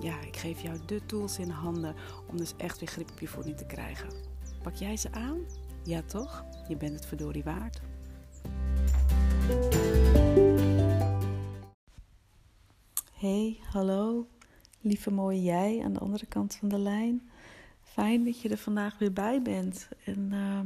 ja, ik geef jou de tools in handen om dus echt weer grip op je voeding te krijgen. Pak jij ze aan? Ja toch? Je bent het verdorie waard. Hey, hallo. Lieve mooie jij aan de andere kant van de lijn. Fijn dat je er vandaag weer bij bent. En uh,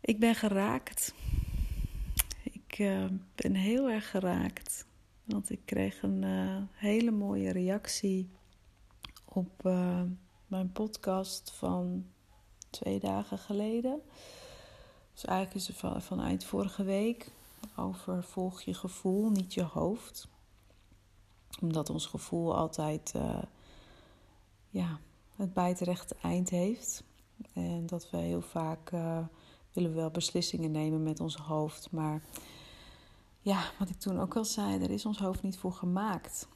ik ben geraakt. Ik uh, ben heel erg geraakt. Want ik kreeg een uh, hele mooie reactie op uh, mijn podcast van twee dagen geleden. Dus eigenlijk is het van, van eind vorige week over volg je gevoel, niet je hoofd. Omdat ons gevoel altijd uh, ja, het bijterechte eind heeft. En dat we heel vaak willen we wel beslissingen nemen met ons hoofd, maar ja, wat ik toen ook al zei, er is ons hoofd niet voor gemaakt.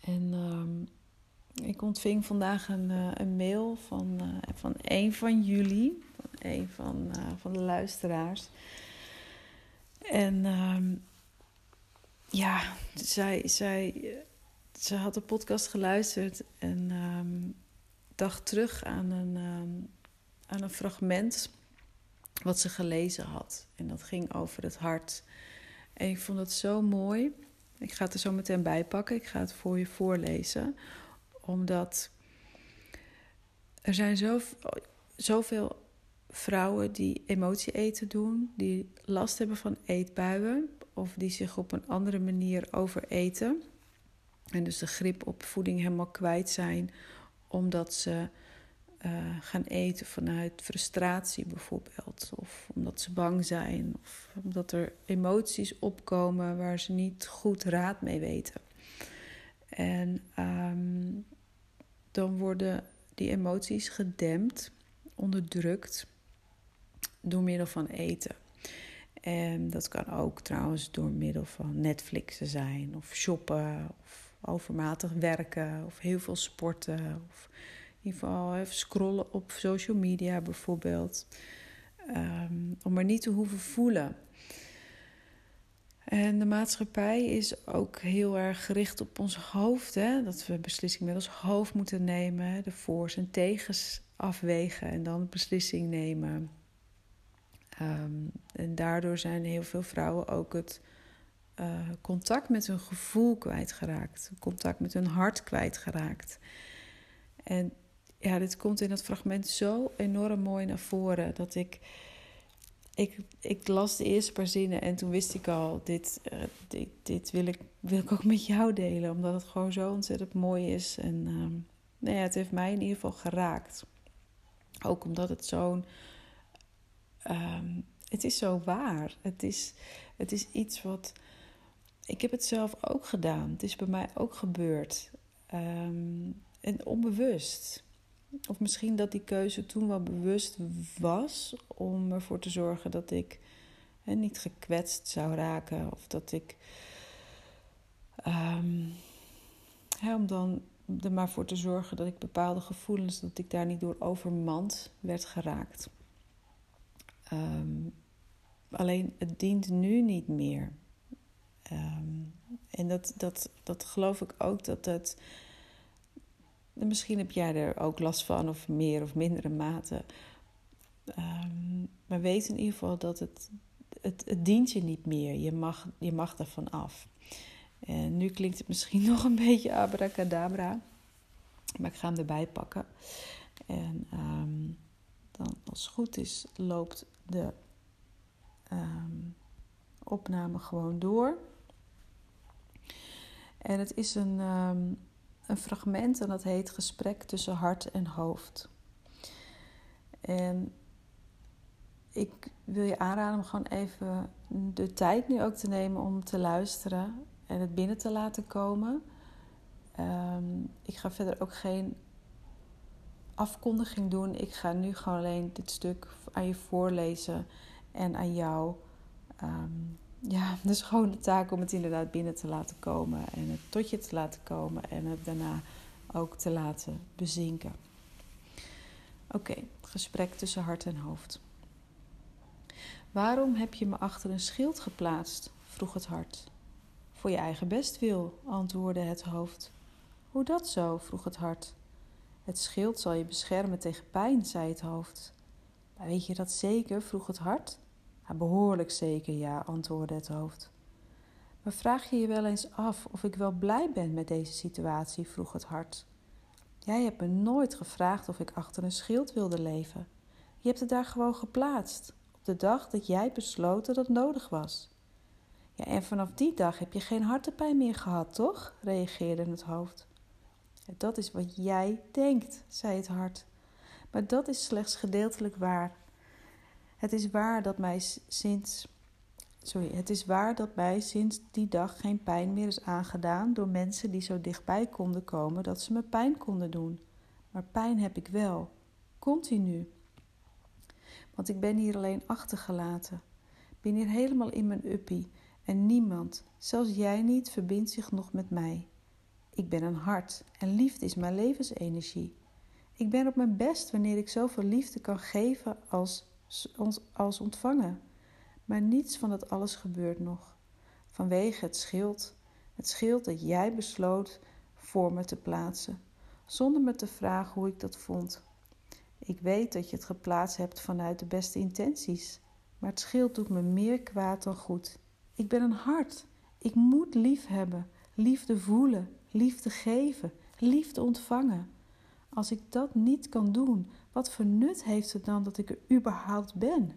En uh, ik ontving vandaag een, uh, een mail van, uh, van een van jullie, van een van, uh, van de luisteraars. En uh, ja, zij, zij, ze had de podcast geluisterd en um, dacht terug aan een, aan een fragment wat ze gelezen had. En dat ging over het hart. En ik vond het zo mooi. Ik ga het er zo meteen bij pakken. Ik ga het voor je voorlezen. Omdat er zijn zo, zoveel vrouwen die emotie eten doen, die last hebben van eetbuien of die zich op een andere manier overeten. En dus de grip op voeding helemaal kwijt zijn omdat ze uh, gaan eten vanuit frustratie bijvoorbeeld. Of omdat ze bang zijn. Of omdat er emoties opkomen waar ze niet goed raad mee weten. En um, dan worden die emoties gedempt, onderdrukt door middel van eten. En dat kan ook trouwens door middel van Netflixen zijn, of shoppen, of overmatig werken, of heel veel sporten. Of geval even scrollen op social media bijvoorbeeld. Um, om maar niet te hoeven voelen. En de maatschappij is ook heel erg gericht op ons hoofd. Hè? Dat we beslissingen met ons hoofd moeten nemen. De voor's en tegens afwegen en dan beslissing nemen. Um, en daardoor zijn heel veel vrouwen ook het uh, contact met hun gevoel kwijtgeraakt. Contact met hun hart kwijtgeraakt. En ja, dit komt in dat fragment zo enorm mooi naar voren dat ik. Ik, ik las de eerste paar zinnen en toen wist ik al, dit, uh, dit, dit wil, ik, wil ik ook met jou delen. Omdat het gewoon zo ontzettend mooi is. En uh, nou ja, het heeft mij in ieder geval geraakt. Ook omdat het zo'n... Um, het is zo waar. Het is, het is iets wat... Ik heb het zelf ook gedaan. Het is bij mij ook gebeurd. Um, en onbewust. Of misschien dat die keuze toen wel bewust was om ervoor te zorgen dat ik hè, niet gekwetst zou raken. Of dat ik. Um, hè, om dan er maar voor te zorgen dat ik bepaalde gevoelens, dat ik daar niet door overmand werd geraakt. Um, alleen het dient nu niet meer. Um, en dat, dat, dat geloof ik ook dat het Misschien heb jij er ook last van, of meer of mindere mate. Um, maar weet in ieder geval dat het, het, het dient je niet meer. Je mag, je mag af. En nu klinkt het misschien nog een beetje abracadabra. Maar ik ga hem erbij pakken. En um, dan, als het goed is, loopt de um, opname gewoon door. En het is een, een fragment en dat heet Gesprek tussen hart en hoofd. En ik wil je aanraden om gewoon even de tijd nu ook te nemen om te luisteren en het binnen te laten komen. Ehm, ik ga verder ook geen afkondiging doen. Ik ga nu gewoon alleen dit stuk aan je voorlezen en aan jou. Um, ja, gewoon de taak om het inderdaad binnen te laten komen en het tot je te laten komen en het daarna ook te laten bezinken. Oké, gesprek tussen hart en hoofd. Waarom heb je me achter een schild geplaatst? vroeg het hart. Voor je eigen bestwil, antwoordde het hoofd. Hoe dat zo? vroeg het hart. Het schild zal je beschermen tegen pijn, zei het hoofd. Maar weet je dat zeker? vroeg het hart. Behoorlijk zeker, ja, antwoordde het hoofd. Maar vraag je je wel eens af of ik wel blij ben met deze situatie? vroeg het hart. Jij hebt me nooit gevraagd of ik achter een schild wilde leven. Je hebt het daar gewoon geplaatst, op de dag dat jij besloot dat het nodig was. Ja, en vanaf die dag heb je geen hartepijn meer gehad, toch? reageerde het hoofd. Dat is wat jij denkt, zei het hart. Maar dat is slechts gedeeltelijk waar. Het is waar dat mij sinds. Sorry, het is waar dat mij sinds die dag geen pijn meer is aangedaan door mensen die zo dichtbij konden komen dat ze me pijn konden doen. Maar pijn heb ik wel, continu. Want ik ben hier alleen achtergelaten. Ben hier helemaal in mijn uppie en niemand, zelfs jij niet, verbindt zich nog met mij. Ik ben een hart en liefde is mijn levensenergie. Ik ben op mijn best wanneer ik zoveel liefde kan geven als, als ontvangen. Maar niets van dat alles gebeurt nog. Vanwege het schild, het schild dat jij besloot voor me te plaatsen, zonder me te vragen hoe ik dat vond. Ik weet dat je het geplaatst hebt vanuit de beste intenties, maar het schild doet me meer kwaad dan goed. Ik ben een hart. Ik moet lief hebben, liefde voelen, liefde geven, liefde ontvangen. Als ik dat niet kan doen, wat voor nut heeft het dan dat ik er überhaupt ben?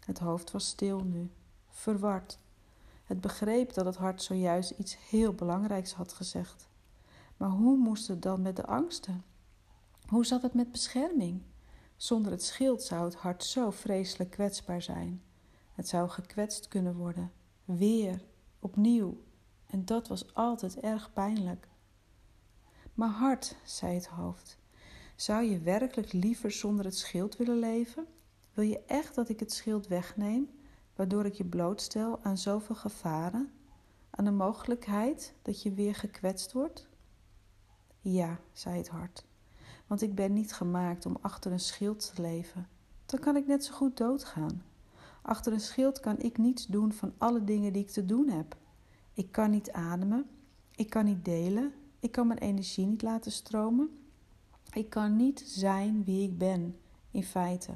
Het hoofd was stil nu, verward. Het begreep dat het hart zojuist iets heel belangrijks had gezegd. Maar hoe moest het dan met de angsten? Hoe zat het met bescherming? Zonder het schild zou het hart zo vreselijk kwetsbaar zijn. Het zou gekwetst kunnen worden, weer, opnieuw, en dat was altijd erg pijnlijk. Maar hart, zei het hoofd, zou je werkelijk liever zonder het schild willen leven? Wil je echt dat ik het schild wegneem, waardoor ik je blootstel aan zoveel gevaren, aan de mogelijkheid dat je weer gekwetst wordt? Ja, zei het hart, want ik ben niet gemaakt om achter een schild te leven. Dan kan ik net zo goed doodgaan. Achter een schild kan ik niets doen van alle dingen die ik te doen heb. Ik kan niet ademen. Ik kan niet delen. Ik kan mijn energie niet laten stromen. Ik kan niet zijn wie ik ben, in feite.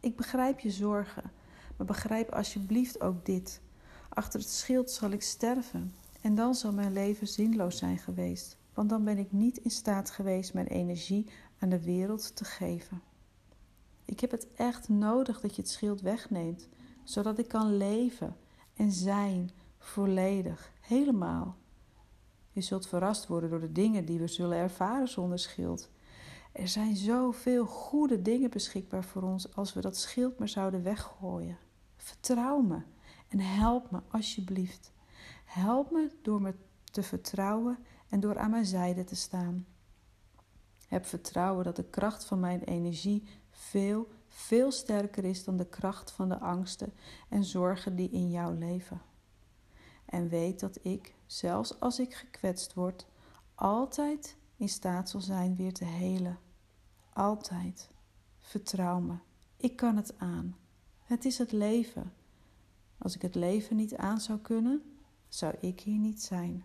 Ik begrijp je zorgen, maar begrijp alsjeblieft ook dit. Achter het schild zal ik sterven en dan zal mijn leven zinloos zijn geweest, want dan ben ik niet in staat geweest mijn energie aan de wereld te geven. Ik heb het echt nodig dat je het schild wegneemt, zodat ik kan leven en zijn volledig, helemaal. Je zult verrast worden door de dingen die we zullen ervaren zonder schild. Er zijn zoveel goede dingen beschikbaar voor ons als we dat schild maar zouden weggooien. Vertrouw me en help me alsjeblieft. Help me door me te vertrouwen en door aan mijn zijde te staan. Heb vertrouwen dat de kracht van mijn energie veel, veel sterker is dan de kracht van de angsten en zorgen die in jou leven. En weet dat ik, zelfs als ik gekwetst word, altijd in staat zal zijn weer te helen. Altijd. Vertrouw me. Ik kan het aan. Het is het leven. Als ik het leven niet aan zou kunnen, zou ik hier niet zijn.